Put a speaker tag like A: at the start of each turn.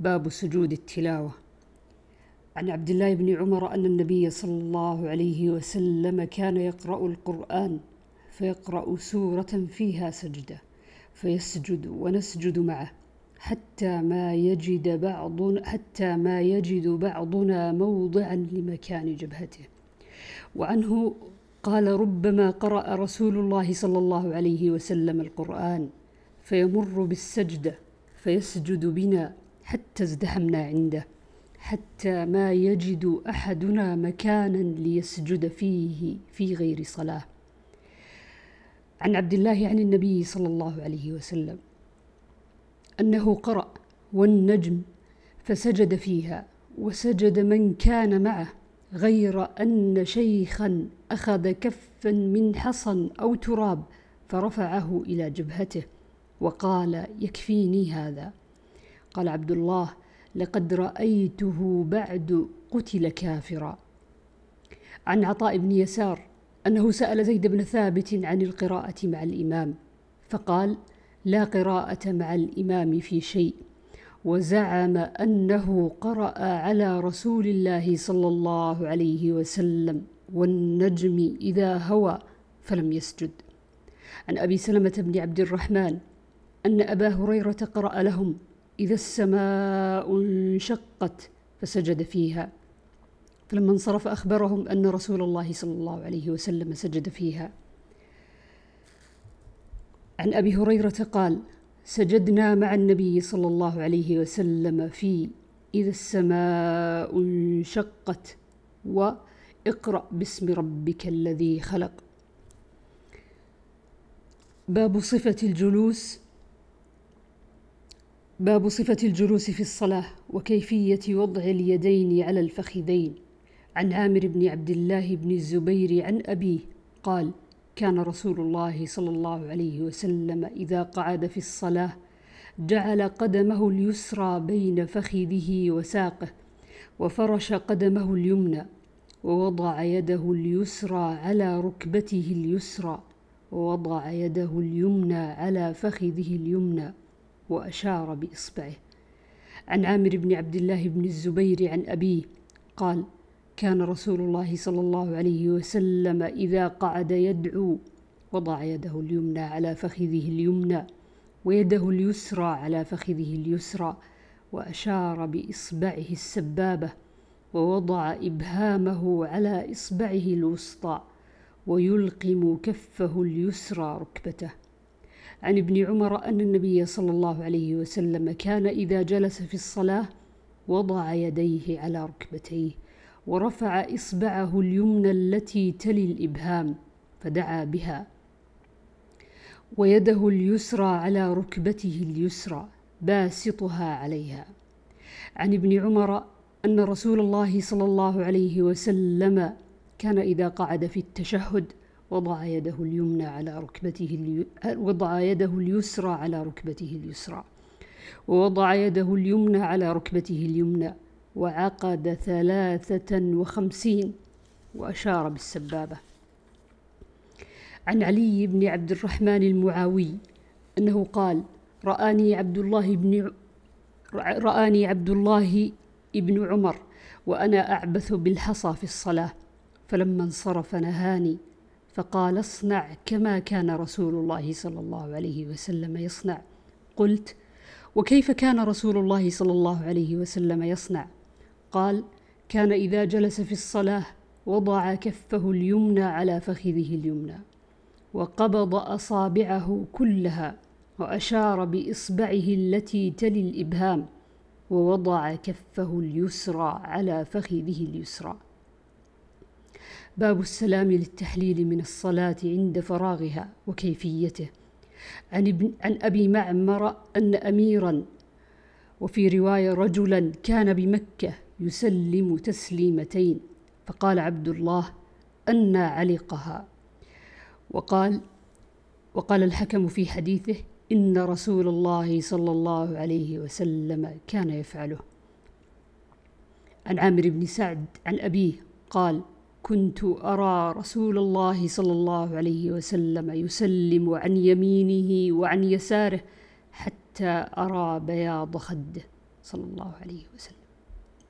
A: باب سجود التلاوة. عن عبد الله بن عمر أن النبي صلى الله عليه وسلم كان يقرأ القرآن فيقرأ سورة فيها سجدة فيسجد ونسجد معه حتى ما يجد بعض حتى ما يجد بعضنا موضعا لمكان جبهته. وعنه قال ربما قرأ رسول الله صلى الله عليه وسلم القرآن فيمر بالسجدة فيسجد بنا حتى ازدحمنا عنده حتى ما يجد أحدنا مكانا ليسجد فيه في غير صلاة. عن عبد الله عن النبي صلى الله عليه وسلم أنه قرأ والنجم فسجد فيها وسجد من كان معه غير أن شيخا أخذ كفا من حصى أو تراب فرفعه إلى جبهته وقال يكفيني هذا. قال عبد الله لقد رأيته بعد قتل كافرا. عن عطاء بن يسار أنه سأل زيد بن ثابت عن القراءة مع الإمام فقال لا قراءة مع الإمام في شيء. وزعم أنه قرأ على رسول الله صلى الله عليه وسلم والنجم إذا هوى فلم يسجد. عن أبي سلمة بن عبد الرحمن أن أبا هريرة قرأ لهم إذا السماء انشقت فسجد فيها. فلما انصرف أخبرهم أن رسول الله صلى الله عليه وسلم سجد فيها. عن أبي هريرة قال سجدنا مع النبي صلى الله عليه وسلم في إذا السماء انشقت واقرأ باسم ربك الذي خلق. باب صفة الجلوس باب صفة الجلوس في الصلاة وكيفية وضع اليدين على الفخذين. عن عامر بن عبد الله بن الزبير عن أبيه قال كان رسول الله صلى الله عليه وسلم إذا قعد في الصلاة جعل قدمه اليسرى بين فخذه وساقه وفرش قدمه اليمنى ووضع يده اليسرى على ركبته اليسرى ووضع يده اليمنى على فخذه اليمنى. وأشار بإصبعه. عن عامر بن عبد الله بن الزبير عن أبيه قال كان رسول الله صلى الله عليه وسلم إذا قعد يدعو وضع يده اليمنى على فخذه اليمنى ويده اليسرى على فخذه اليسرى وأشار بإصبعه السبابة ووضع إبهامه على إصبعه الوسطى ويلقم كفه اليسرى ركبته. عن ابن عمر أن النبي صلى الله عليه وسلم كان إذا جلس في الصلاة وضع يديه على ركبتيه ورفع إصبعه اليمنى التي تلي الإبهام فدعا بها ويده اليسرى على ركبته اليسرى باسطها عليها. عن ابن عمر أن رسول الله صلى الله عليه وسلم كان إذا قعد في التشهد وضع يده اليمنى على ركبته وضع يده اليسرى على ركبته اليسرى. ووضع يده اليمنى على ركبته اليمنى. وعقد ثلاثة وخمسين وأشار بالسبابة. عن علي بن عبد الرحمن المعاوي أنه قال رآني عبد الله بن رآني عبد الله ابن عمر وأنا أعبث بالحصى في الصلاة فلما انصرف نهاني. فقال اصنع كما كان رسول الله صلى الله عليه وسلم يصنع. قلت وكيف كان رسول الله صلى الله عليه وسلم يصنع؟ قال كان إذا جلس في الصلاة وضع كفه اليمنى على فخذه اليمنى وقبض أصابعه كلها وأشار بإصبعه التي تلي الإبهام ووضع كفه اليسرى على فخذه اليسرى. باب السلام للتحليل من الصلاة عند فراغها وكيفيته. عن, ابن عن أبي معمر أن أميرا وفي رواية رجلا كان بمكة يسلم تسليمتين فقال عبد الله أنى علقها. وقال وقال الحكم في حديثه إن رسول الله صلى الله عليه وسلم كان يفعله. عن عامر بن سعد عن أبيه قال كنت أرى رسول الله صلى الله عليه وسلم يسلم عن يمينه وعن يساره حتى أرى بياض خده صلى الله عليه وسلم.